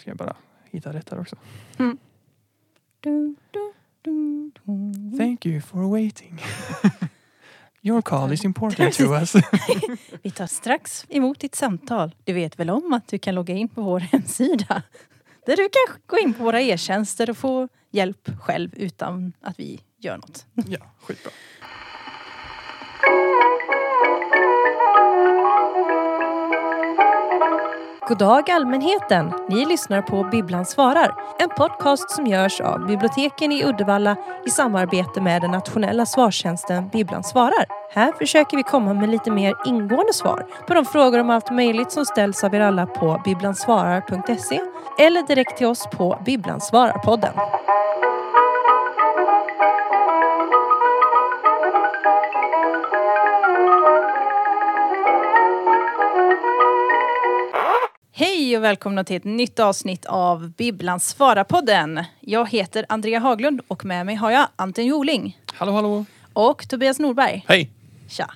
Ska jag bara hitta rätt här också. Du, du, du, du. Thank you for waiting. Your call is important to us. Vi tar strax emot ditt samtal. Du vet väl om att du kan logga in på vår hemsida? Där du kan gå in på våra e-tjänster och få hjälp själv utan att vi gör något. ja, skitbra. God dag allmänheten! Ni lyssnar på Bibblan svarar. En podcast som görs av biblioteken i Uddevalla i samarbete med den nationella svarstjänsten Bibblan svarar. Här försöker vi komma med lite mer ingående svar på de frågor om allt möjligt som ställs av er alla på bibblansvarar.se eller direkt till oss på Bibblan Hej och välkomna till ett nytt avsnitt av Bibblans Svara-podden. Jag heter Andrea Haglund och med mig har jag Anton Joling Hallå hallå. och Tobias Norberg. Hej! Tja!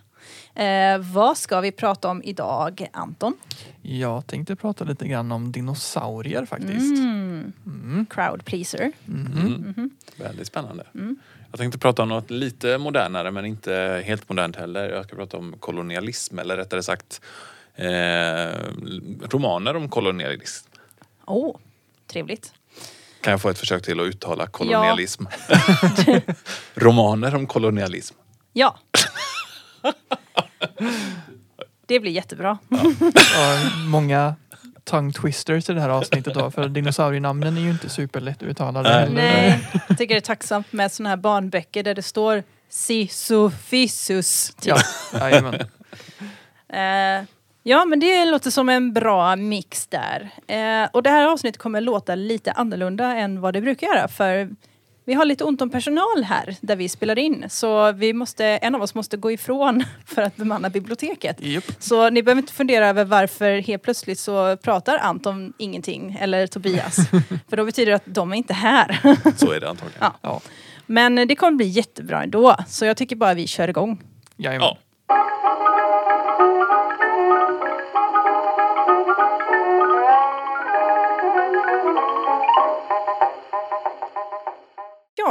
Eh, vad ska vi prata om idag, Anton? Jag tänkte prata lite grann om dinosaurier faktiskt. Mm. Mm. Crowd pleaser. Mhm. Väldigt spännande. Mm. Jag tänkte prata om något lite modernare men inte helt modernt heller. Jag ska prata om kolonialism eller rättare sagt romaner om kolonialism. Åh, oh, trevligt. Kan jag få ett försök till att uttala kolonialism? romaner om kolonialism. Ja. Det blir jättebra. Och många tongue twisters i det här avsnittet då. För dinosaurienamnen är ju inte superlätt uttalade Nej. Nej, jag tycker det är tacksamt med såna här barnböcker där det står Sisyphus. Typ. Ja, jajamän. Eh, ja, men det låter som en bra mix där. Eh, och det här avsnittet kommer låta lite annorlunda än vad det brukar göra. För vi har lite ont om personal här där vi spelar in. Så vi måste, en av oss måste gå ifrån för att bemanna biblioteket. Japp. Så ni behöver inte fundera över varför helt plötsligt så pratar Anton ingenting eller Tobias. för då betyder det att de är inte här. Så är det antagligen. Ja. Ja, Men det kommer bli jättebra ändå. Så jag tycker bara vi kör igång. jajamän. Ja.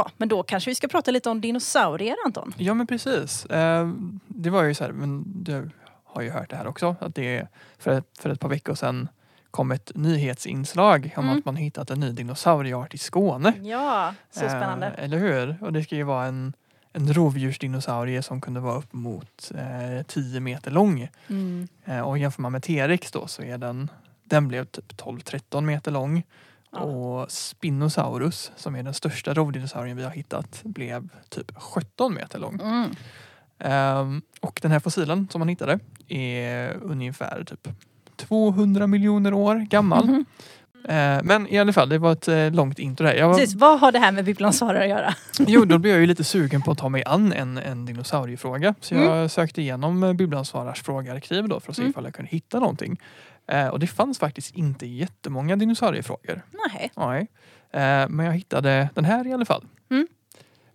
Ja, men då kanske vi ska prata lite om dinosaurier Anton. Ja men precis. Eh, det var ju så här, men du har ju hört det här också. Att det för ett, för ett par veckor sedan kom ett nyhetsinslag om Mm. att man hittat en ny dinosaurieart i Skåne. Ja, så spännande. Eh, eller hur? Och det ska ju vara en, en rovdjursdinosaurie som kunde vara upp mot eh, 10 meter lång. Mm. Eh, och jämför man med T-rex då så är den, den blev typ 12-13 meter lång. Ja. Och Spinosaurus som är den största rovdinosaurien vi har hittat blev typ 17 meter lång. Mm. Ehm, och den här fossilen som man hittade är ungefär typ 200 miljoner år gammal. Mhm. Eh, men i alla fall, det var ett eh, långt intro här. Jag var, Precis, vad har det här med svarare att göra? jo, då blev jag ju lite sugen på att ta mig an en, en dinosauriefråga. Så jag Mm. sökte igenom eh, Bibelns svarars frågearkiv då för att se Mm. ifall jag kunde hitta någonting. Eh, och det fanns faktiskt inte jättemånga dinosauriefrågor. Nej. Nej. Eh, men jag hittade den här i alla fall. Mm.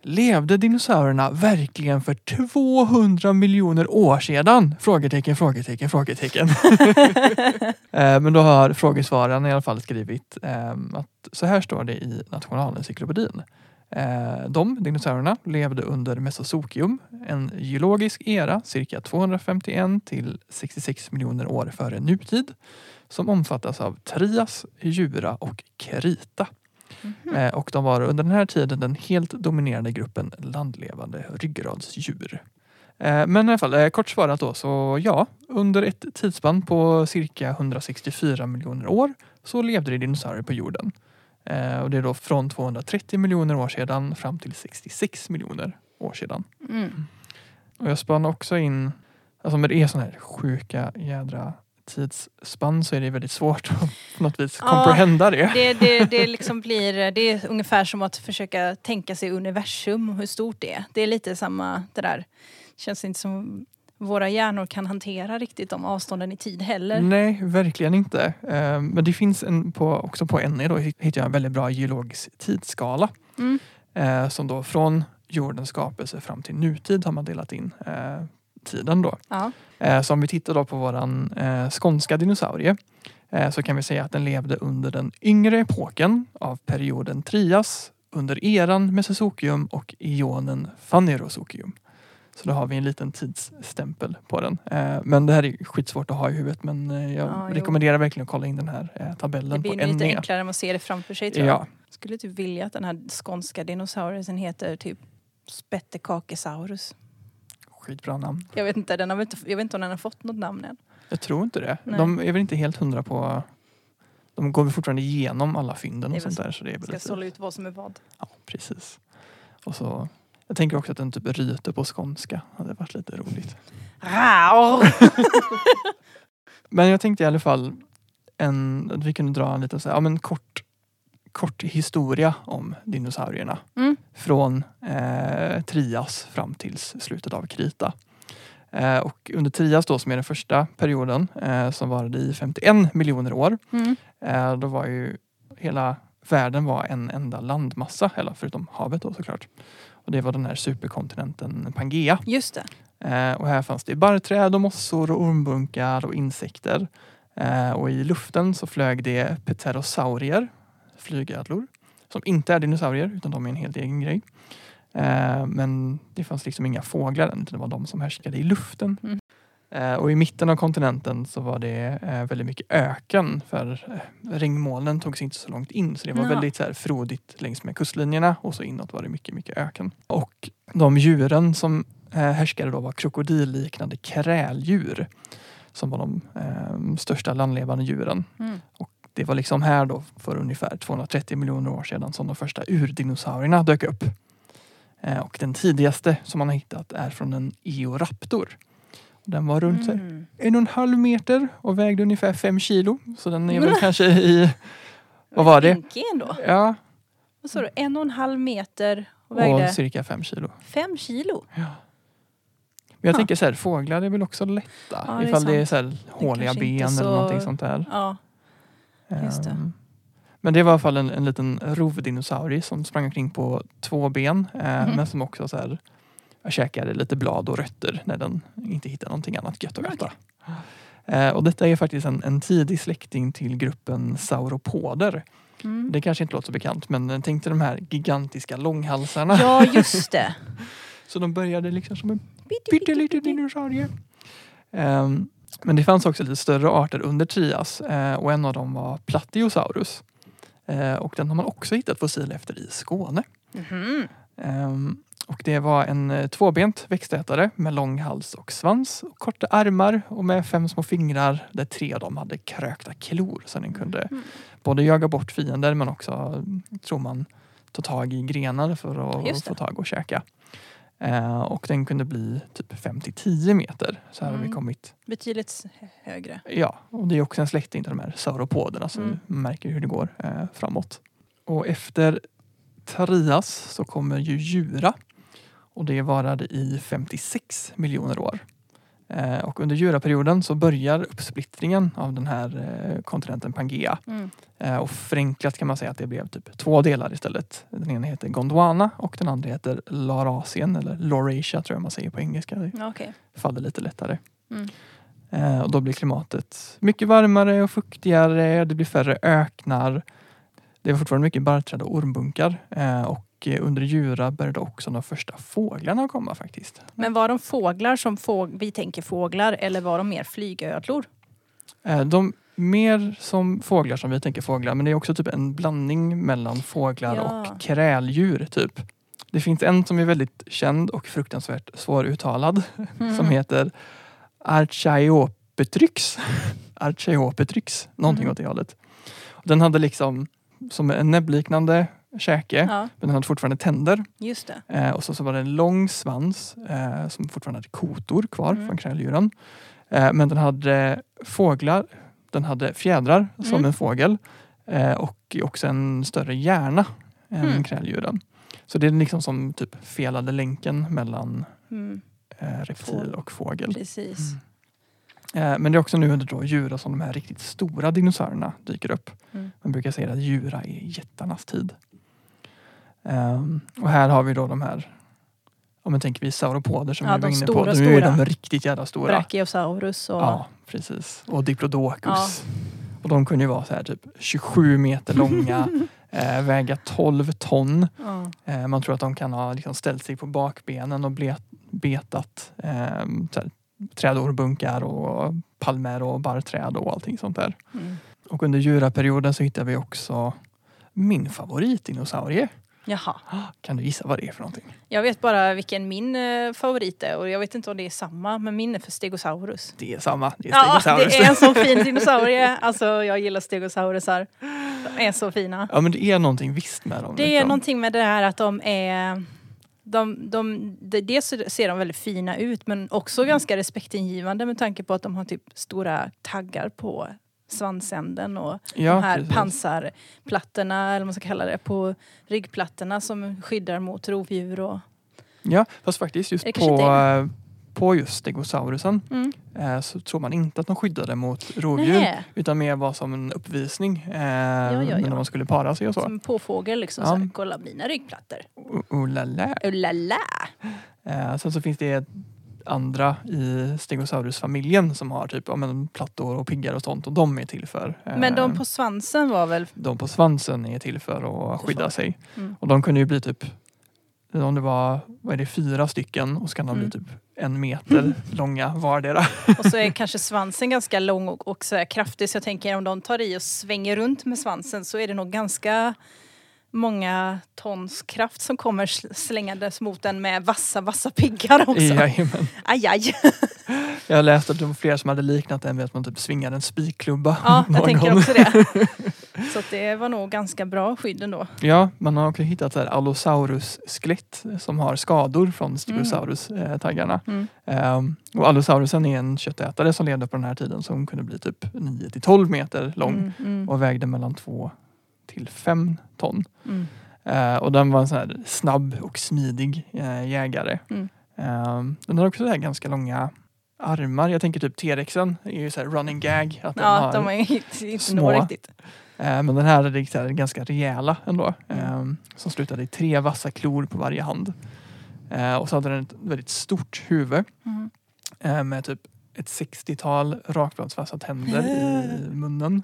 Levde dinosaurierna verkligen för 200 miljoner år sedan? Frågetecken, frågetecken, frågetecken. eh, men då har frågesvararen i alla fall skrivit eh, att så här står det i Nationalencyklopedin. Eh, de, dinosaurierna, levde under Mesozoikum, en geologisk era cirka 251 till 66 miljoner år före nutid som omfattas av Trias, Jura och Krita. Mhm. Eh, och de var under den här tiden den helt dominerande gruppen landlevande ryggradsdjur. Eh, men i alla fall, kort svarat då, så ja, under ett tidsspann på cirka 164 miljoner år så levde det dinosaurier på jorden. Eh, och det är då från 230 miljoner år sedan fram till 66 miljoner år sedan. Mm. Och jag spann också in, alltså med det är sådana här sjuka jädra tidsspann så är det väldigt svårt att på något vis Ja, comprehenda det. Det, det, det, liksom blir, det är ungefär som att försöka tänka sig universum och hur stort det är. Det är lite samma det där. Känns inte som våra hjärnor kan hantera riktigt de avstånden i tid heller. Nej, verkligen inte. Eh, Men det finns en på, också på NE då hittar jag en väldigt bra geologisk tidsskala. Mm. Eh, Som då från jordens skapelse fram till nutid har man delat in eh, tiden då. Ja. Så om vi tittar då på våran skånska dinosaurie så kan vi säga att den levde under den yngre epoken av perioden Trias under eran Mesozoikum och ionen Phanerozoikum. Så då har vi en liten tidsstämpel på den. Eh, Men det här är skitsvårt att ha i huvudet men eh, jag Ja, jo. rekommenderar verkligen att kolla in den här eh, Det tabellen blir på nog lite NE. enklare än att se det framför sig tror jag. Ja, Skulle typ vilja att den här skånska dinosaurien heter typ Spettekakesaurus. skitbra namn. Jag vet inte, den har inte, jag vet inte om den har fått något namn än. Jag tror inte det. Nej. De är väl inte helt hundra på... De går väl fortfarande igenom alla fynden Det och sånt där. Så det är väl Ska lite... sålla ut vad som är vad. Ja, precis. Och så, jag tänker också att den typ ryter på skånska. hade varit lite roligt. Men jag tänkte i alla fall en, att vi kunde dra en liten så här, ja, men kort, kort historia om dinosaurierna. Mm. Från eh, Trias fram till slutet av Krita. Eh, och under Trias då som är den första perioden eh, som varade i 51 miljoner år. Mm. Eh, då var ju hela världen var en enda landmassa, eller förutom havet då såklart. Och det var den här superkontinenten Pangea. Just det. Eh, och här fanns det barrträd och mossor och ormbunkar och insekter. Eh, och i luften så flög det pterosaurier, flygödlor, som inte är dinosaurier utan de är en helt egen grej. Eh, men det fanns liksom inga fåglar än, utan det var de som härskade i luften. Mm. Eh, och i mitten av kontinenten så var det eh, väldigt mycket öken för eh, regnmolnen tog sig inte så långt in så det var Ja. väldigt så här, frodigt längs med kustlinjerna och så inåt var det mycket, mycket öken. Och de djuren som härskade då var krokodilliknande kräldjur som var de eh, största landlevande djuren. Mm. Det var liksom här då för ungefär 230 miljoner år sedan som de första urdinosaurierna dök upp. Eh, och den tidigaste som man har hittat är från en Eoraptor. Den var runt Mm. en och en halv meter och vägde ungefär fem kilo. Så den är väl kanske i, vad var det? Ändå. Ja, Vad sa du? En och en halv meter och vägde och cirka fem kilo. fem kilo. Ja. Men jag Ja. tänker så här, fåglar är väl också lätta. Ja, det är ifall det är sant. så här håliga ben så- eller någonting sånt där. Ja. Just det. Ehm, Men det var i alla fall en, en liten rovdinosaurie som sprang omkring på två ben. eh, Mhm. Men som också så här, käkade lite blad och rötter när den inte hittade någonting annat gött att äta. Eh, och detta är faktiskt en, en tidig släkting till gruppen sauropoder. Mm. Det kanske inte låter så bekant men eh, tänk dig de här gigantiska långhalsarna. ja, just det. Så de började liksom som en pytteliten dinosaurie. Ehm, men det fanns också lite större arter under Trias eh, och en av dem var Platyosaurus. Eh, och den har man också hittat fossil efter i Skåne. Mhm. Ehm, och det var en eh, tvåbent växtätare med lång hals och svans, och korta armar och med fem små fingrar där tre av dem hade krökta klor så den kunde Mm. både jaga bort fiender men också, mm, tror man, ta tag i grenar för att få tag och käka. Eh, och den kunde bli typ 5 till 10 meter. Så här har vi Mm. kommit. Betydligt högre. Ja, och det är också en släkting till de här sauropoderna så Mm. vi märker hur det går eh, framåt. Och efter Trias så kommer ju Jura. Och det varade i 56 miljoner år. Eh, och under Juraperioden så börjar uppsplittringen av den här eh, kontinenten Pangea. Mm. Eh, och förenklat kan man säga att det blev typ två delar istället. Den ena heter Gondwana och den andra heter Laurasien eller Laurasia tror jag man säger på engelska. Det Okej. faller lite lättare. Mm. Och då blir klimatet mycket varmare och fuktigare. Det blir färre öknar. Det var fortfarande mycket barrträd och ormbunkar. Eh, och eh, under Jura började också de första fåglarna komma faktiskt. Men var de fåglar som fåg vi tänker fåglar eller var de mer flygödlor? Eh, de mer som fåglar som vi tänker fåglar men det är också typ en blandning mellan fåglar Ja. och kräldjur typ. Det finns en som är väldigt känd och fruktansvärt svåruttalad Mm. som heter Archaeopteryx. Archaeopteryx, någonting Mm. åt det hållet. Den hade liksom som en näbbliknande käke Ja, men den hade fortfarande tänder. just det. Eh, och så, så var det en lång svans eh, som fortfarande hade kotor kvar Mm. från kräldjuren. Eh, men den hade fåglar, den hade fjädrar som Mm. en fågel eh, och också en större hjärna än Mm. kräldjuren. Så det är liksom som typ felade länken mellan Mm. eh, reptil och fågel. Precis. Eh, men det är också nu under då Jura som de här riktigt stora dinosaurierna dyker upp. Mm. Man brukar säga att Jura är jättarnas tid. Ehm, och här har vi då de här, om man tänker vi sauropoder som Ja, vi var de inne stora, på. Nu är de riktigt jävla stora. Brachiosaurus och... Ja, precis. Och Diplodocus. Och de kunde ju vara så här typ 27 meter långa, eh, väga 12 ton. Ja. Eh, man tror att de kan ha liksom ställt sig på bakbenen och blet, betat eh, trädorbunkar och palmer och barrträd och allting sånt där. Mm. Och under djuraperioden så hittar vi också min favoritdinosaurie. Jaha. Kan du gissa vad det är för någonting? Jag vet bara vilken min eh, favorit är och jag vet inte om det är samma men min är för Stegosaurus. Det är samma. Det är Ja, Stegosaurus. det är en så fin dinosaurie. Alltså jag gillar stegosaurusar. De är så fina. Ja men det är någonting visst med dem. Det är liksom. någonting med det här att de är de, de, de, dels så ser de väldigt fina ut men också ganska respektingivande med tanke på att de har typ stora taggar på svansänden och ja, de här precis. pansarplattorna eller vad man ska kalla det på ryggplattorna som skyddar mot rovdjur och Ja, fast faktiskt just på, eh, på just stegosaurusen mm. eh, så tror man inte att de skyddade mot rovdjur. Nähä. Utan mer var som en uppvisning eh, ja, ja. när man skulle para sig och så. som en påfågel liksom. Så här, kolla mina ryggplattor. Oh, oh la la. Oh la la. Eh, sen så finns det andra i Stegosaurus-familjen som har typ ja, men, plattor och piggar och sånt och de är till för eh, Men de på svansen var väl... de på svansen är till för att skydda sig. Mm. Och de kunde ju bli typ om det var vad är det, fyra stycken och så kan de Mm. bli typ en meter långa vardera. Och så är kanske svansen ganska lång och, och så kraftig så jag tänker om de tar i och svänger runt med svansen så är det nog ganska många tons kraft som kommer sl- slängandes mot den med vassa, vassa piggar också. Jajamän. Aj, aj. Jag läste att det var flera som hade liknat den vid att man typ svingar en spikklubba. Ja, jag tänker också det. Så det var nog ganska bra skydd ändå. Ja, man har också hittat Allosaurus-skelett som har skador från Stegosaurus-taggarna. Mm. Ehm, och Allosaurusen är en köttätare som levde på den här tiden som kunde bli typ 9 till 12 meter lång Mm, mm, och vägde mellan 2 till 5 ton. mm. Eh, och den var en sån här snabb och smidig eh, jägare. Mm. Ehm, den har också så här ganska långa armar. Jag tänker typ T-rexen är ju så här running gag. Att Ja, har, de är inte, små. riktigt. eh, men den här är så här ganska rejäla ändå. Mm. ehm, som slutade i tre vassa klor på varje hand. Och så hade den ett väldigt stort huvud Mm. med typ ett 60-tal rakbladsvassa tänder i munnen.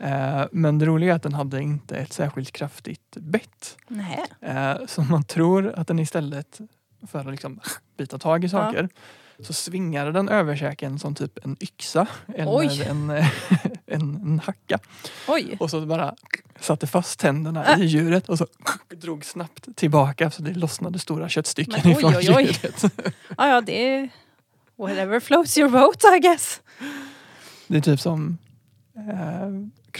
Eh, men det roliga är att den hade inte ett särskilt kraftigt bett. Nej. Eh, så man tror att den istället för att liksom bita tag i saker så svingade den överkäken som typ en yxa eller Oj. en, en, en hacka. Oj. Och så bara satte fast tänderna Äh. i djuret och så drog snabbt tillbaka så det lossnade stora köttstycken Men oj, ifrån oj, oj. djuret. Ja, ja, det är whatever floats your boat I guess. Det är typ som eh,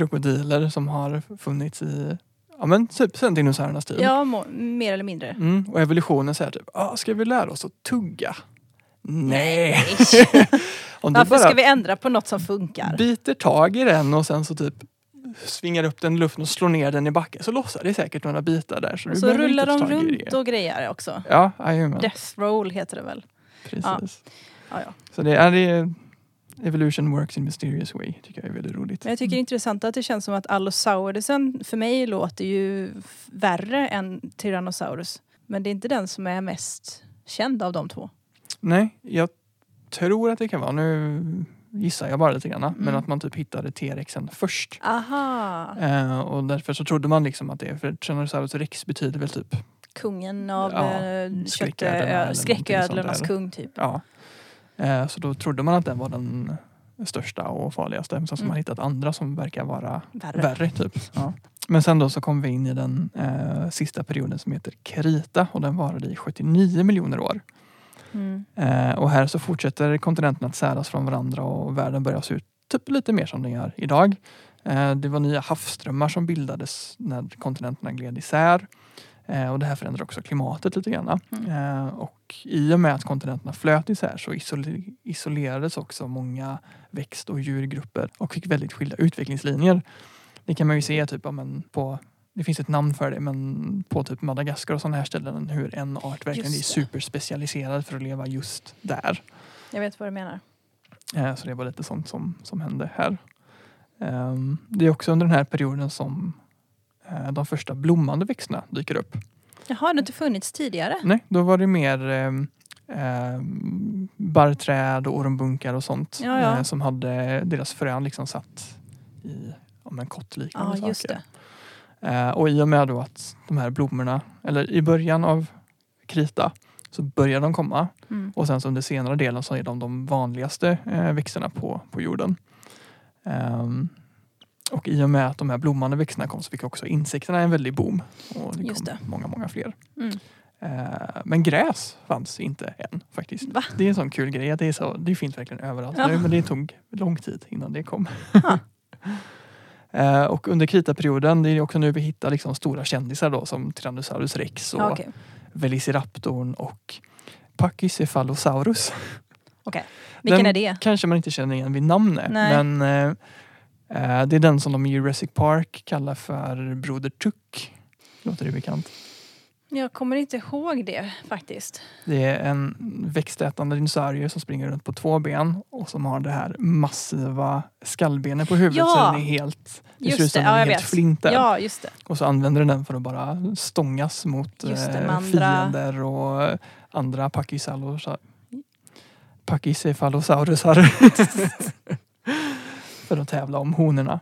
krokodiler som har funnits i ja, men typ sen dinosauriernas tid. Ja, må, mer eller mindre. Mm, och evolutionen säger typ, ah, ska vi lära oss att tugga? Nej! Om Varför ska vi ändra på något som funkar? biter tag i den och sen så typ svingar upp den i luften och slår ner den i backen så lossar det säkert några bitar där. Så, så rullar de runt och grejer också. Ja, jajamän. Death roll heter det väl? Precis. Ja, ja. Så det är det, Evolution works in mysterious way. tycker jag är väldigt roligt. Men jag tycker det är intressant att det känns som att Allosaurusen för mig låter ju värre än Tyrannosaurus. Men det är inte den som är mest känd av de två. Nej, jag tror att det kan vara, nu gissar jag bara lite grann, men Mm. att man typ hittade T-rexen först. Aha! Eh, och därför så trodde man liksom att det, för Tyrannosaurus rex betyder väl typ, Kungen av Ja, eh, någonting skräcködlornas kung typ. ja. Eh, så då trodde man att den var den största och farligaste. Men sen så har Mm. man hittat andra som verkar vara Värre. värre. typ. Ja. Men sen då så kom vi in i den eh, sista perioden som heter Krita och den varade i 79 miljoner år. Mm. Eh, och här så fortsätter kontinenterna att säras från varandra och världen börjar se ut typ lite mer som den gör idag. Eh, det var nya havsströmmar som bildades när kontinenterna gled isär. Eh, och det här förändrar också klimatet lite grann. Mm. Eh, och i och med att kontinenterna flöt isär så isol- isolerades också många växt och djurgrupper och fick väldigt skilda utvecklingslinjer. Det kan man ju se typ, ja, men på det finns ett namn för det men på typ Madagaskar och sådana här ställen hur en art verkligen är superspecialiserad för att leva just där. Jag vet vad du menar. Eh, Så det var lite sånt som, som hände här. Ehm, Det är också under den här perioden som de första blommande växterna dyker upp. Jaha, det har inte funnits tidigare? Nej, då var det mer ehm, ehm, barrträd och ormbunkar och sånt Ja, ja. eh, som hade deras frön liksom satt i ja, men kottliknande Ja, saker. Eh, och i och med då att de här blommorna, eller i början av krita så börjar de komma Mm. och sen så under senare delen så är de de vanligaste eh, växterna på, på jorden. Ehm, och i och med att de här blommande växterna kom så fick också insekterna en väldig boom. Och det Just kom det. många, många fler. Mm. Eh, men gräs fanns inte än faktiskt. Va? Det är en sån kul grej. Det, är så, det finns verkligen överallt Ja. nu men det tog lång tid innan det kom. Eh, och under kritaperioden, det är också nu vi hittar liksom stora kändisar då som Tyrannosaurus rex och Ja, Okej. Velociraptorn och Pachycephalosaurus. Vilken Den är det? Kanske man inte känner igen vid namnet Nej. men eh, det är den som de i Jurassic Park kallar för Broder Tuck. Låter det bekant? Jag kommer inte ihåg det faktiskt. Det är en växtätande dinosaurie som springer runt på två ben och som har det här massiva skallbenet på huvudet Ja! så den är helt, det ser ut som den ja, är helt flint. Ja, just det. Och så använder den den för att bara stångas mot det, eh, andra- fiender och eh, andra pachycephalosa- pachycephalosaurusar. för att tävla om honorna.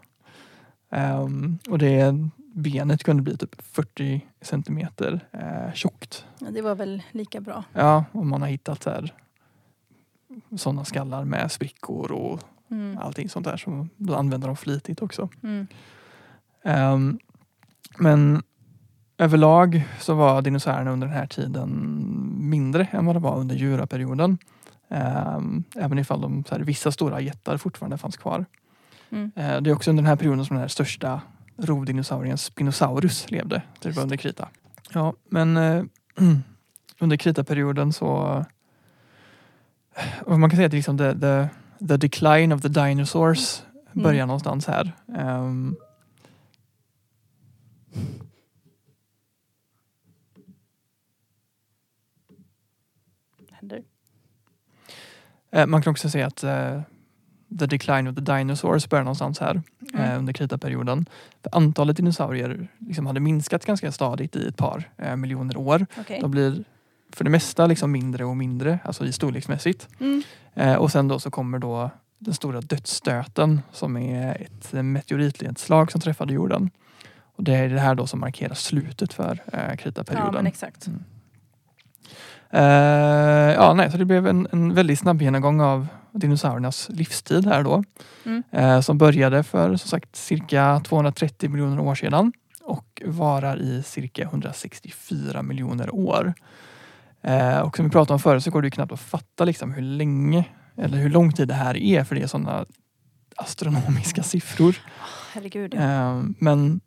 Ehm, och det benet kunde bli typ 40 centimeter eh, tjockt. Ja, det var väl lika bra. Ja, och man har hittat här, sådana skallar med sprickor och Mm. allting sånt där. Så då använder de flitigt också. Mm. Ehm, men överlag så var dinosaurierna under den här tiden mindre än vad det var under juraperioden. Um, även ifall de, här, vissa stora jättar fortfarande fanns kvar. Mm. Eh, det är också under den här perioden som den här största rovdinosaurien Spinosaurus levde. Det Just var under krita. Ja, men eh, under kritaperioden så och man kan säga att liksom the, the, the decline of the dinosaurs Mm. börjar någonstans här. Händer. eh, man kan också säga att eh, the decline of the dinosaurs börjar någonstans här Mm. eh, under kritaperioden. Antalet dinosaurier liksom hade minskat ganska stadigt i ett par eh, miljoner år. Okej. De blir för det mesta liksom mindre och mindre, alltså i storleksmässigt. Mm. Eh, och sen då så kommer då den stora dödsstöten som är ett meteoritledslag som träffade jorden. Och det är det här då som markerar slutet för eh, Ja, men kritaperioden. exakt. Eh, ja, nej, så det blev en, en väldigt snabb genomgång av dinosauriernas livstid här då. Mm. Eh, som började för som sagt cirka 230 miljoner år sedan och varar i cirka 164 miljoner år. Eh, och som vi pratade om förut så går det knappt att fatta liksom hur länge eller hur lång tid det här är för det är sådana astronomiska siffror. Herregud. Ja. Eh, men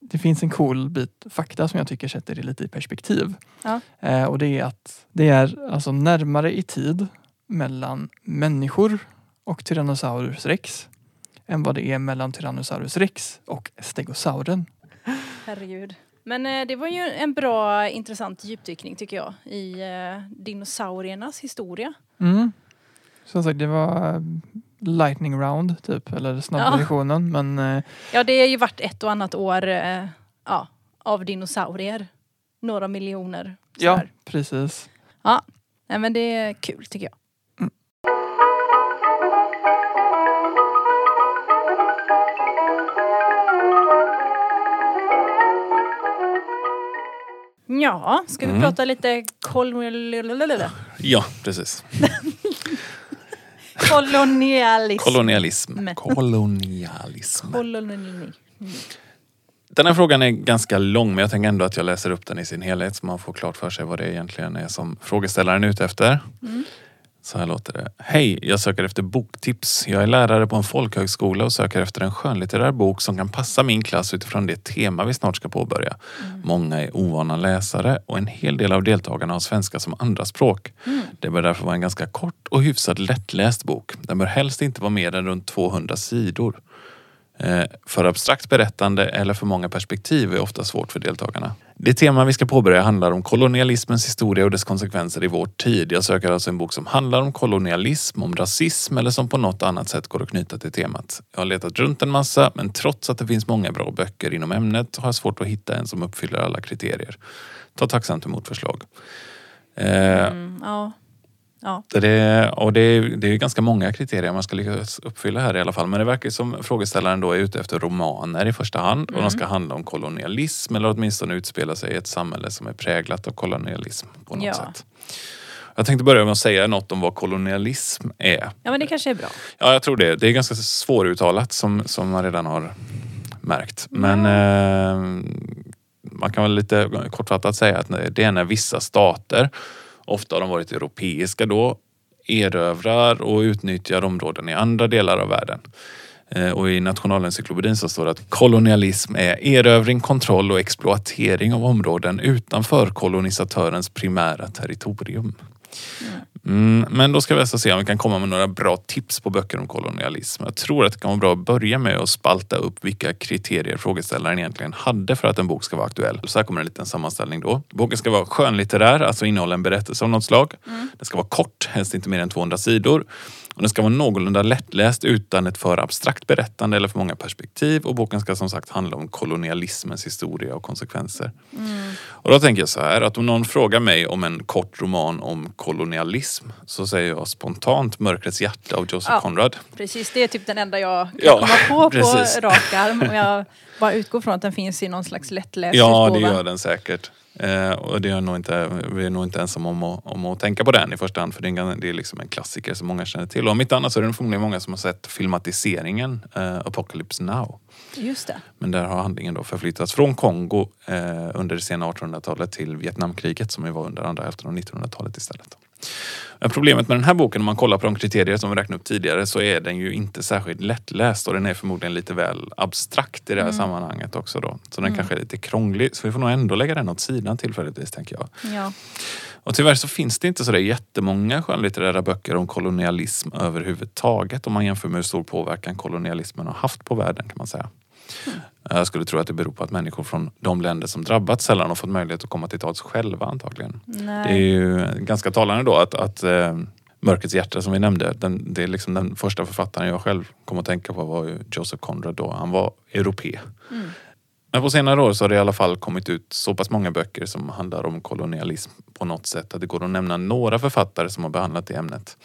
det finns en cool bit fakta som jag tycker sätter det lite i perspektiv. Ja. Eh, och det är att det är alltså närmare i tid mellan människor och Tyrannosaurus rex än vad det är mellan Tyrannosaurus rex och stegosauren. Herregud. Men eh, det var ju en bra intressant djupdykning tycker jag i eh, dinosauriernas historia. Mm. Som sagt, det var eh, lightning round typ, eller snabba Ja. Men Ja, det har ju varit ett och annat år ja, av dinosaurier. Några miljoner. ja, sådär. precis. Nej, men det är kul tycker jag. Ja, ska vi Mm. prata lite kolonialism? Ja, precis. kolonialism. Kolonialism. Kolonialism. Koloni- Den här frågan är ganska lång men jag tänker ändå att jag läser upp den i sin helhet så man får klart för sig vad det egentligen är som frågeställaren är ute efter. Mm. Så här låter det. Hej, jag söker efter boktips. Jag är lärare på en folkhögskola och söker efter en skönlitterär bok som kan passa min klass utifrån det tema vi snart ska påbörja. Många är ovana läsare och en hel del av deltagarna har svenska som andraspråk. Det bör därför vara en ganska kort och hyfsat lättläst bok. Den bör helst inte vara mer än runt 200 sidor. Eh, för abstrakt berättande eller för många perspektiv är ofta svårt för deltagarna. Det tema vi ska påbörja handlar om kolonialismens historia och dess konsekvenser i vår tid. Jag söker alltså en bok som handlar om kolonialism, om rasism eller som på något annat sätt går att knyta till temat. Jag har letat runt en massa men trots att det finns många bra böcker inom ämnet har jag svårt att hitta en som uppfyller alla kriterier. Ta tacksamt emot förslag. Eh, Mm, ja. Ja. Det, och det, är, det är ganska många kriterier man ska lyckas uppfylla här i alla fall. Men det verkar som frågeställaren då är ute efter romaner i första hand. Och de ska handla om kolonialism eller åtminstone utspela sig i ett samhälle som är präglat av kolonialism på något Ja. sätt. Jag tänkte börja med att säga något om vad kolonialism är. ja, men det kanske är bra. Ja, jag tror det. Det är ganska svåruttalat som, som man redan har märkt. Men eh, man kan väl lite kortfattat säga att det är när vissa stater, ofta har de varit europeiska då, erövrar och utnyttjar områden i andra delar av världen. Eh, och i Nationalencyklopedin så står det att kolonialism är erövring, kontroll och exploatering av områden utanför kolonisatörens primära territorium. Mm, men då ska vi alltså se om vi kan komma med några bra tips på böcker om kolonialism. Jag tror att det kan vara bra att börja med att spalta upp vilka kriterier frågeställaren egentligen hade för att en bok ska vara aktuell. Så här kommer en liten sammanställning då. Boken ska vara skönlitterär, alltså innehålla en berättelse av något slag. Den ska vara kort, helst inte mer än 200 sidor. Och den ska vara någorlunda lättläst utan ett för abstrakt berättande eller för många perspektiv. Och boken ska som sagt handla om kolonialismens historia och konsekvenser. Och då tänker jag så här att om någon frågar mig om en kort roman om kolonialism så säger jag spontant Mörkrets hjärta av Joseph Ja. Conrad. Precis, det är typ den enda jag kan Ja, komma på precis. på rak arm. Och jag bara utgår från att den finns i någon slags lättläst Ja, det gör den säkert. Eh, och det är nog inte, vi är nog inte ensamma om att, om att tänka på den i första hand för det är, en, det är liksom en klassiker som många känner till. Och om inte annat så är det förmodligen många som har sett filmatiseringen eh, Apocalypse Now. Just det. Men där har handlingen då förflyttats från Kongo eh, under det sena 1800-talet till Vietnamkriget som ju var under andra hälften av 1900-talet istället. Men problemet med den här boken om man kollar på de kriterier som vi räknade upp tidigare så är den ju inte särskilt lättläst och den är förmodligen lite väl abstrakt i det här sammanhanget också då. Så den kanske är lite krånglig. Så vi får nog ändå lägga den åt sidan tillfälligtvis tänker jag. Ja. Och tyvärr så finns det inte så där jättemånga skönlitterära böcker om kolonialism överhuvudtaget om man jämför med hur stor påverkan kolonialismen har haft på världen kan man säga. Jag skulle tro att det beror på att människor från de länder som drabbats sällan har fått möjlighet att komma till tals själva antagligen. Nej. Det är ju ganska talande då att, att eh, Mörkrets hjärta som vi nämnde, den, det är liksom den första författaren jag själv kom att tänka på var ju Joseph Conrad då. Han var europe. Men på senare år så har det i alla fall kommit ut så pass många böcker som handlar om kolonialism på något sätt att det går att nämna några författare som har behandlat det ämnet.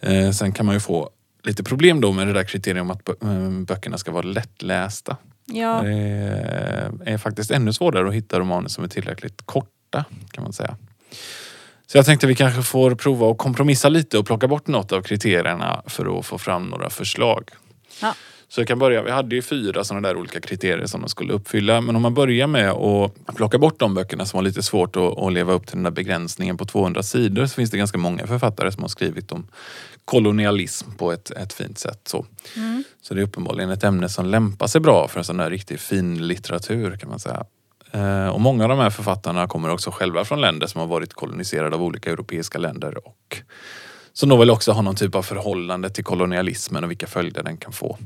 Eh, sen kan man ju få lite problem då med det där kriteriet om att eh, böckerna ska vara lättlästa. Ja. Det är faktiskt ännu svårare att hitta romaner som är tillräckligt korta kan man säga. Så jag tänkte vi kanske får prova att kompromissa lite och plocka bort något av kriterierna för att få fram några förslag. Ja. Så jag kan börja, vi hade ju fyra sådana där olika kriterier som de skulle uppfylla. Men om man börjar med att plocka bort de böckerna som var lite svårt att, att leva upp till den där begränsningen på 200 sidor så finns det ganska många författare som har skrivit om kolonialism på ett, ett fint sätt. Så. så det är uppenbarligen ett ämne som lämpar sig bra för en sån där riktigt fin litteratur kan man säga. Eh, Och många av de här författarna kommer också själva från länder som har varit koloniserade av olika europeiska länder och som då vill också ha någon typ av förhållande till kolonialismen och vilka följder den kan få.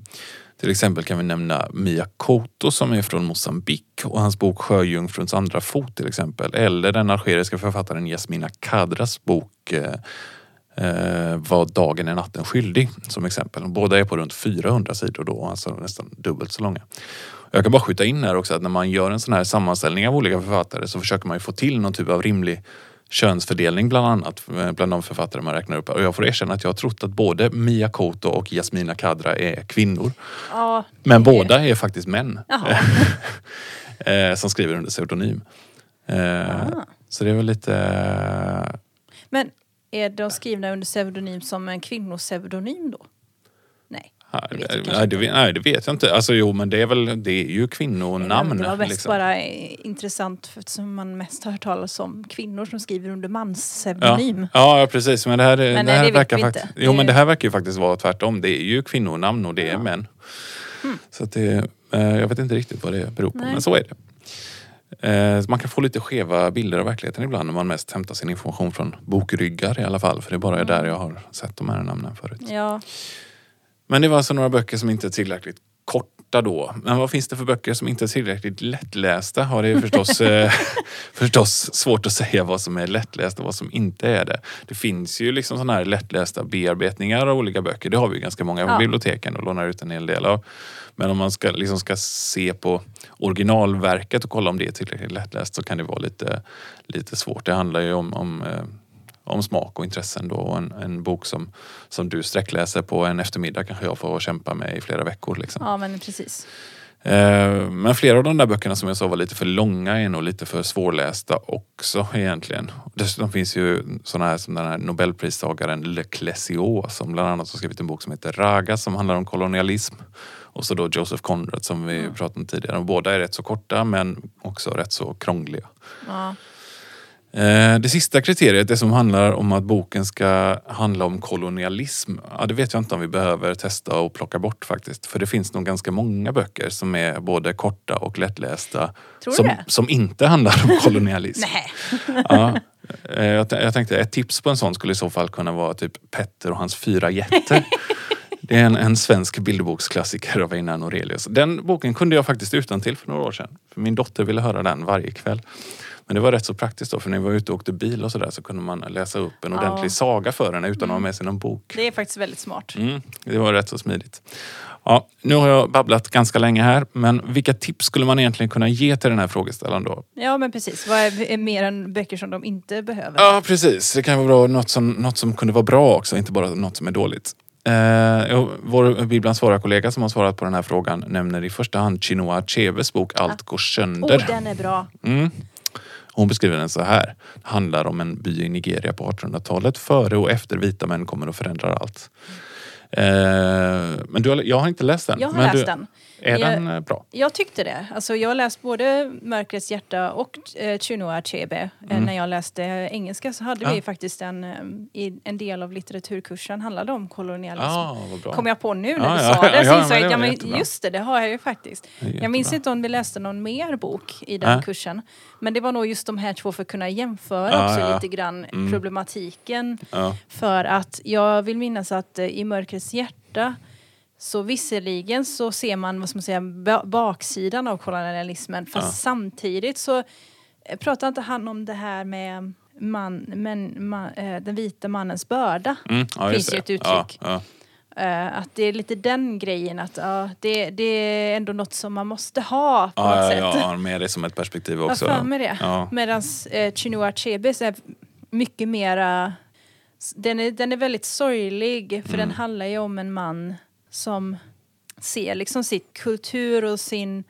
Till exempel kan vi nämna Mia Koto som är från Mosambik och hans bok Sjöjungfruns andra fot till exempel. Eller den algeriska författaren Jasmina Kadras bok eh, eh, Vad dagen är natten skyldig som exempel. Båda är på runt 400 sidor då, alltså nästan dubbelt så långa. Jag kan bara skjuta in här också att när man gör en sån här sammanställning av olika författare så försöker man ju få till någon typ av rimlig könsfördelning bland annat eh, bland de författare man räknar upp. Och jag får erkänna att jag har trott att både Mia Couto och Jasmina Kadra är kvinnor. ja. Men båda är faktiskt män. Eh, som skriver under pseudonym. Eh, Ah. Så det är väl lite... Men är de skrivna under pseudonym som en kvinnopseudonym då? Nej. Nej, Det vet jag kanske nej, det, nej, det vet jag inte. Alltså jo, men det är väl, det är ju kvinnonamn. Det var mest liksom. bara eh, intressant för eftersom man mest har hört talas om kvinnor som skriver under Ja. manspseudonym. ja, ja, precis. Men det här, Men det nej, här vet verkar faktiskt... Jo, men det här verkar ju faktiskt vara tvärtom. Det är ju kvinnonamn och det är män. Så att det, eh, jag vet inte riktigt vad det beror på, Nej. men så är det. Eh, Man kan få lite skeva bilder av verkligheten ibland när man mest hämtar sin information från bokryggar i alla fall. För det är bara där jag har sett de här namnen förut. Ja. Men det var alltså några böcker som inte är tillräckligt korta då. Men vad finns det för böcker som inte är tillräckligt lättlästa? Har det är förstås, eh, förstås svårt att säga vad som är lättläst och vad som inte är det. Det finns ju liksom sådana här lättlästa bearbetningar av olika böcker. Det har vi ganska många på Ja. biblioteken och lånar ut en hel del av. Men om man ska, liksom ska se på originalverket och kolla om det är tillräckligt lättläst så kan det vara lite, lite svårt. Det handlar ju om, om eh, om smak och intressen då. Och en, en bok som, som du sträckläser på en eftermiddag kanske jag får kämpa med i flera veckor. Liksom. Ja, men precis. Eh, Men flera av de där böckerna som jag sa var lite för långa är nog lite för svårlästa också egentligen. Dessutom finns ju sådana här som den här nobelpristagaren Le Clézio som bland annat har skrivit en bok som heter Raga som handlar om kolonialism. Och så då Joseph Conrad som vi pratade om tidigare. Och båda är rätt så korta men också rätt så krångliga. Ja. Eh, Det sista kriteriet, det som handlar om att boken ska handla om kolonialism. Ja, det vet jag inte om vi behöver testa och plocka bort faktiskt. För det finns nog ganska många böcker som är både korta och lättlästa. Som, som inte handlar om kolonialism. Ja. Eh, jag, jag tänkte ett tips på en sån skulle i så fall kunna vara typ Petter och hans fyra jätter. Det är en, en svensk bilderboksklassiker av Einar Norelius. Den boken kunde jag faktiskt utan till för några år sedan. För min dotter ville höra den varje kväll. Men det var rätt så praktiskt då för när vi var ute och åkte bil och sådär så kunde man läsa upp en Ja. ordentlig saga för henne utan att ha med sig någon bok. Det är faktiskt väldigt smart. Mm, det var rätt så smidigt. Ja, nu har jag babblat ganska länge här men vilka tips skulle man egentligen kunna ge till den här frågeställaren då? Ja, men precis. Vad är, mer än böcker som de inte behöver? Ja, precis. Det kan vara bra något som, något som kunde vara bra också, inte bara något som är dåligt. Eh, vår Bibelns svara-kollega som har svarat på den här frågan nämner i första hand Chinua Acheves bok Allt går Åh, sönder. den är bra. Mm. Hon beskriver den så här. Det handlar om en by i Nigeria på 1800-talet. Före och efter vita män kommer och förändrar allt. Eh, men du har, jag har inte läst den. Jag har läst du, den. Är Jag- den eh, bra? Jag tyckte det. Alltså, jag har läst både Mörkrets hjärta och eh, Chinua Achebe. Eh, När jag läste engelska så hade Mm. Ja. vi faktiskt en, eh, en del av litteraturkursen handlade om kolonialism. Bra. Kom jag på nu när Ja, du ja, sa det. ja, Så ja, men jag men just det, det har jag ju faktiskt. Jag minns inte om vi läste någon mer bok i den Nej. kursen. Men det var nog just de här två för att kunna jämföra Ja, också lite grann Mm. problematiken. För att jag vill minnas att i Mörkrets hjärta så visserligen så ser man vad ska man säga, ba- baksidan av kolonialismen fast Ja. samtidigt så eh, pratar inte han om det här med man, men, man, eh, den vita mannens börda. Mm, ja, Finns ju ett uttryck. Ja, ja. Eh, att det är lite den grejen att ja, det, det är ändå något som man måste ha på något Ja, sätt. ja, ja, med det som ett perspektiv också. för mig det. Ja. Medan eh, Chinua Achebe är mycket mera... Den är, den är väldigt sorglig för Mm. den handlar ju om en man som ser liksom sitt kultur och sin,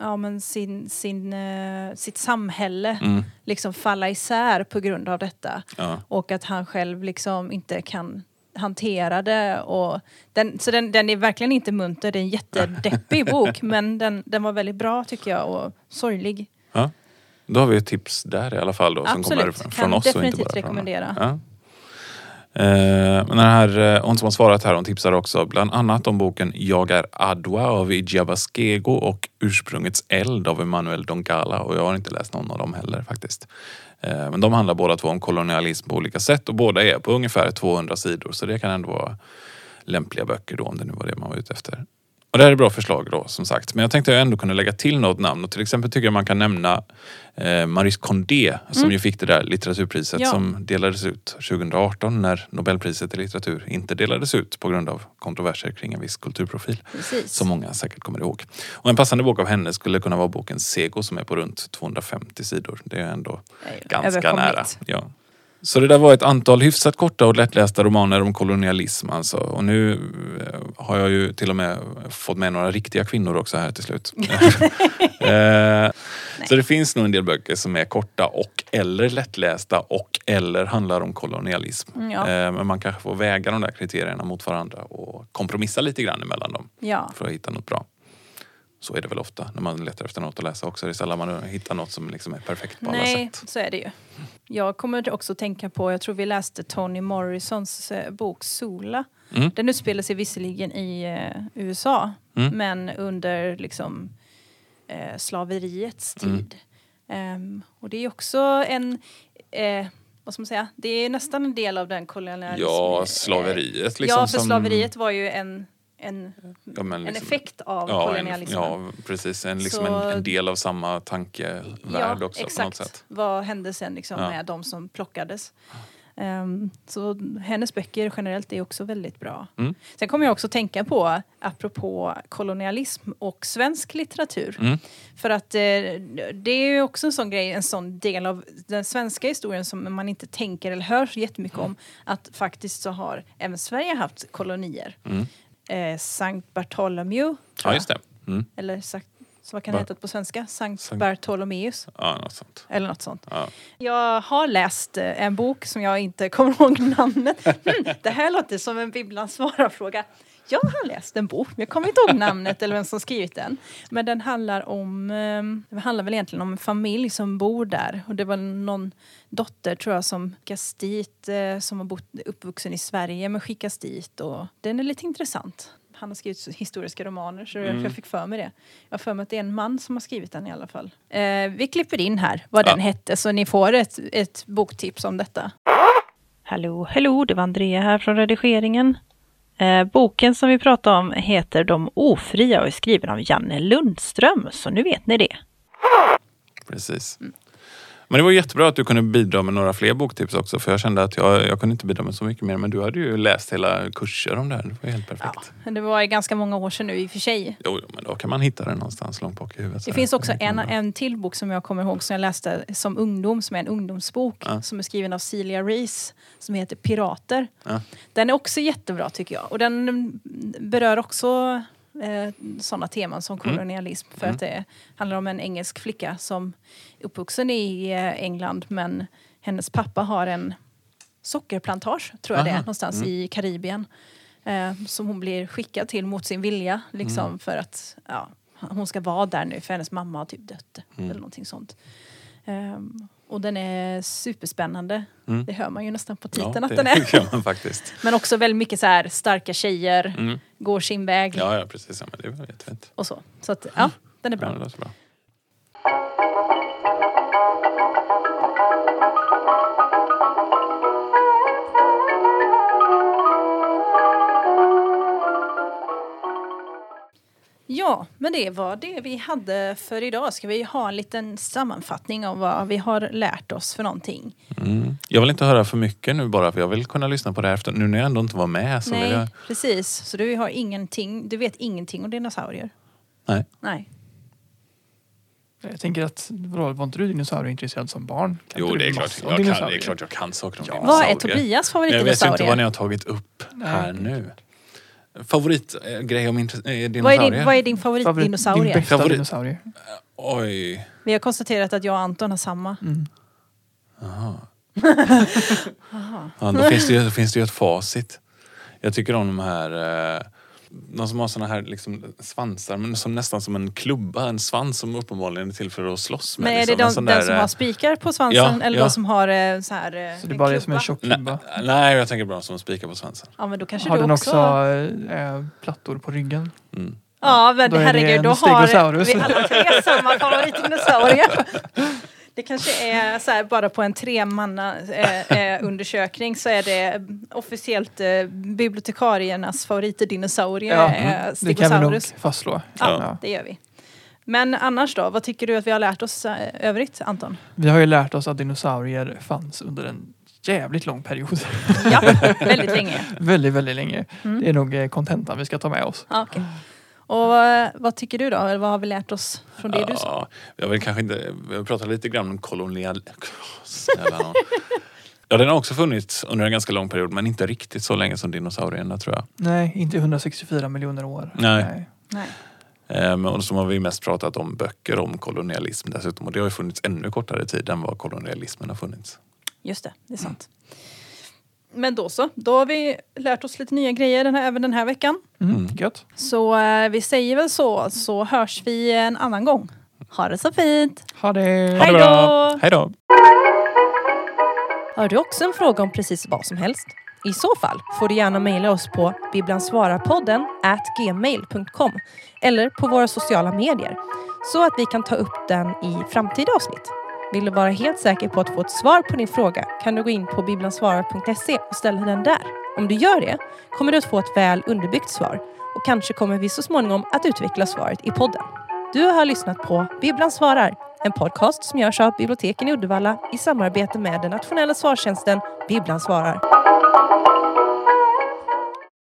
ja, men sin, sin, eh, sitt samhälle Mm, liksom falla isär på grund av detta. ja. Och att han själv liksom inte kan hantera det. Och den, så den, den är verkligen inte munter, det är en jättedeppig bok men den, den var väldigt bra tycker jag och sorglig. Ja. Då har vi ett tips där i alla fall då, som Absolut. kommer Kan från oss och inte bara från rekommendera. Ja. Eh, men den här, eh, hon som har svarat här hon tipsar också bland annat om boken Jag är Adwa av Ijaba Baskego och Ursprungets eld av Emanuel Dongala och jag har inte läst någon av dem heller faktiskt. Eh, men de handlar båda två om kolonialism på olika sätt och båda är på ungefär 200 sidor så det kan ändå vara lämpliga böcker då om det nu var det man var ute efter. Och det här är bra förslag då som sagt. Men jag tänkte jag ändå kunna lägga till något namn. Och till exempel tycker jag man kan nämna eh, Maurice Condé som ju fick det där litteraturpriset Mm. Ja. som delades ut 2018 när Nobelpriset i litteratur inte delades ut på grund av kontroverser kring en viss kulturprofil. Precis. Som många säkert kommer ihåg. Och en passande bok av henne skulle kunna vara boken Sego som är på runt 250 sidor. Det är ändå ju ganska nära. Ja. Så det där var ett antal hyfsat korta och lättlästa romaner om kolonialism alltså. Och nu eh, har jag ju till och med fått med några riktiga kvinnor också här till slut. Eh, så det finns nog en del böcker som är korta och eller lättlästa och eller handlar om kolonialism. Mm, ja. Eh, Men man kanske får väga de där kriterierna mot varandra och kompromissa lite grann emellan dem Ja. för att hitta något bra. Så är det väl ofta när man letar efter något att läsa också. Det är sällan man hittar något som liksom är perfekt på alla Nej, sätt. så är det ju. Jag kommer också tänka på, jag tror vi läste Toni Morrisons eh, bok Sola. Mm. Den utspelar sig visserligen i eh, USA Mm. men under liksom eh, slaveriets Mm. tid. Ehm, och det är också en, eh, vad ska man säga, det är nästan en del av den kolonialismen. Ja, slaveriet liksom. ja, för som- slaveriet var ju en, en, Ja, men en liksom- effekt av ja, en, kolonialismen. ja, precis. En, liksom Så- en, en del av samma tankevärld också på något sätt. Vad hände sen liksom Ja. med de som plockades? Ehm, så hennes böcker generellt är också väldigt bra. Mm. Sen kommer jag också tänka på, apropå kolonialism och svensk litteratur. Mm. För att eh, det är ju också en sån grej, en sån del av den svenska historien som man inte tänker eller hör så jättemycket om. Att faktiskt så har även Sverige haft kolonier. Mm. Eh, Sankt Bartholomew, tror Ja, just det. Mm. eller sagt, så vad kan det heta på svenska? Sankt Sankt- Bartholomeus, Ja, något sånt. eller något sånt. Ja. Jag har läst eh, en bok som jag inte kommer ihåg namnet. Hmm, det här låter som en Bibblan svarar-fråga. Jag har läst en bok, jag kommer inte ihåg namnet eller vem som skrivit den. Men den handlar om, eh, det handlar väl egentligen om en familj som bor där. Och det var någon dotter tror jag som skickas dit, eh, som har bott, uppvuxen i Sverige men skickas dit. Och den är lite intressant. Han har skrivit historiska romaner så Mm. jag fick för mig det. Jag har för mig att det är en man som har skrivit den i alla fall. Eh, vi klipper in här vad Ja. den hette så ni får ett, ett boktips om detta. Hallå, hallå, det var Andrea här från redigeringen. Eh, boken som vi pratar om heter De ofria och är skriven av Janne Lundström, så nu vet ni det. Precis. Men det var jättebra att du kunde bidra med några fler boktips också för jag kände att jag, jag kunde inte bidra med så mycket mer men du hade ju läst hela kurser om det här. Det var helt perfekt. Ja, det var ju ganska många år sedan nu i och för sig. Jo, men då kan man hitta den någonstans långt bak i huvudet. Det finns också en, en till bok som jag kommer ihåg som jag läste som ungdom, som är en ungdomsbok Ja. som är skriven av Celia Reese som heter Pirater. Ja. Den är också jättebra tycker jag och den berör också eh, sådana teman som Mm. kolonialism för Mm. att det handlar om en engelsk flicka som är uppvuxen i eh, England men hennes pappa har en sockerplantage, tror jag det är, Aha. någonstans Mm. i Karibien. Eh, som hon blir skickad till mot sin vilja. Liksom, Mm. För att ja, hon ska vara där nu för hennes mamma har typ dött. Mm. Eller någonting sånt. Ehm, och den är superspännande. Mm. Det hör man ju nästan på Ja, titeln att det den är. Men också väldigt mycket så här starka tjejer, Mm. Går sin väg Ja, ja, precis. Ja, men det var jättefint. och så. Så att, ja, den är Ja, bra. det låter bra. Ja, men det var det vi hade för idag. Ska vi ha en liten sammanfattning av vad vi har lärt oss för någonting? Mm. Jag vill inte höra för mycket nu bara för jag vill kunna lyssna på det här efter. Nu när jag ändå inte var med så vill Nej, jag... precis. Så du har ingenting, du vet ingenting om dinosaurier? Nej. Nej. Jag tänker att, vadå, var inte du dinosaurieintresserad som barn? Kan Jo, det är, klart, jag kan, det är dinosaurier? klart jag kan saker om Ja. Vad är dinosaurier. Tobias Men jag vet ju inte favoritdinosaurie? vad ni har tagit upp här Nej. nu. Favoritgrej om eh, Vad är, dinosaurier? din, vad är din Favorit, favoritdinosaurie? din bästa Favorit- dinosaurie? Oj. Vi har konstaterat att jag och Anton har samma. Mm. Jaha. Ja, då, finns det ju, då finns det ju ett facit. Jag tycker om de här eh, de som har såna här liksom, svansar, men som nästan som en klubba, en svans som uppenbarligen är till för att slåss med. Men är det liksom. En de, den där, som eh, har spikar på svansen Ja, eller ja. de som har eh, så här eh, Så det är bara det som är en tjock klubba. Nej, nej, jag tänker bara som spikar på svansen. Ja men då kanske Har du den också... också eh, plattor på ryggen? Mm. Ja men Då det herregud, då har vi alla tre samma favoritdinosaurie. Det kanske är så här, bara på en tremanna eh, eh, undersökning så är det officiellt eh, bibliotekariernas favoritdinosaurie Ja, eh, Det kan vi nog fastslå. Ja, det gör vi. Men annars då, vad tycker du att vi har lärt oss eh, övrigt Anton? Vi har ju lärt oss att dinosaurier fanns under en jävligt lång period. Ja, väldigt länge. väldigt, väldigt länge. Mm. Det är nog eh, kontentan vi ska ta med oss. Ja, okej. Och eh, vad tycker du då? Eller vad har vi lärt oss från det du sa? Ja, jag vill kanske inte... Vi pratar lite grann om kolonial... Snälla. Ja, den har också funnits under en ganska lång period men inte riktigt så länge som dinosaurierna tror jag. Nej, inte 164 miljoner år. Nej. Nej. Ehm, och så har vi mest pratat om böcker om kolonialism dessutom och det har ju funnits ännu kortare tid än vad kolonialismen har funnits. Just det, det är sant. Men då så, då har vi lärt oss lite nya grejer den här, även den här veckan. Mm. Gött. Så eh, vi säger väl så, så hörs vi en annan gång. Ha det så fint! Ha det! Hej då! Hej då! Har du också en fråga om precis vad som helst? I så fall får du gärna mejla oss på bibblansvararpodden gmail.com eller på våra sociala medier så att vi kan ta upp den i framtida avsnitt. Vill du vara helt säker på att få ett svar på din fråga kan du gå in på bibblansvarar.se och ställa den där. Om du gör det kommer du att få ett väl underbyggt svar och kanske kommer vi så småningom att utveckla svaret i podden. Du har lyssnat på Bibblan svarar, En podcast som görs av biblioteken i Uddevalla i samarbete med den nationella svarstjänsten Bibblan svarar.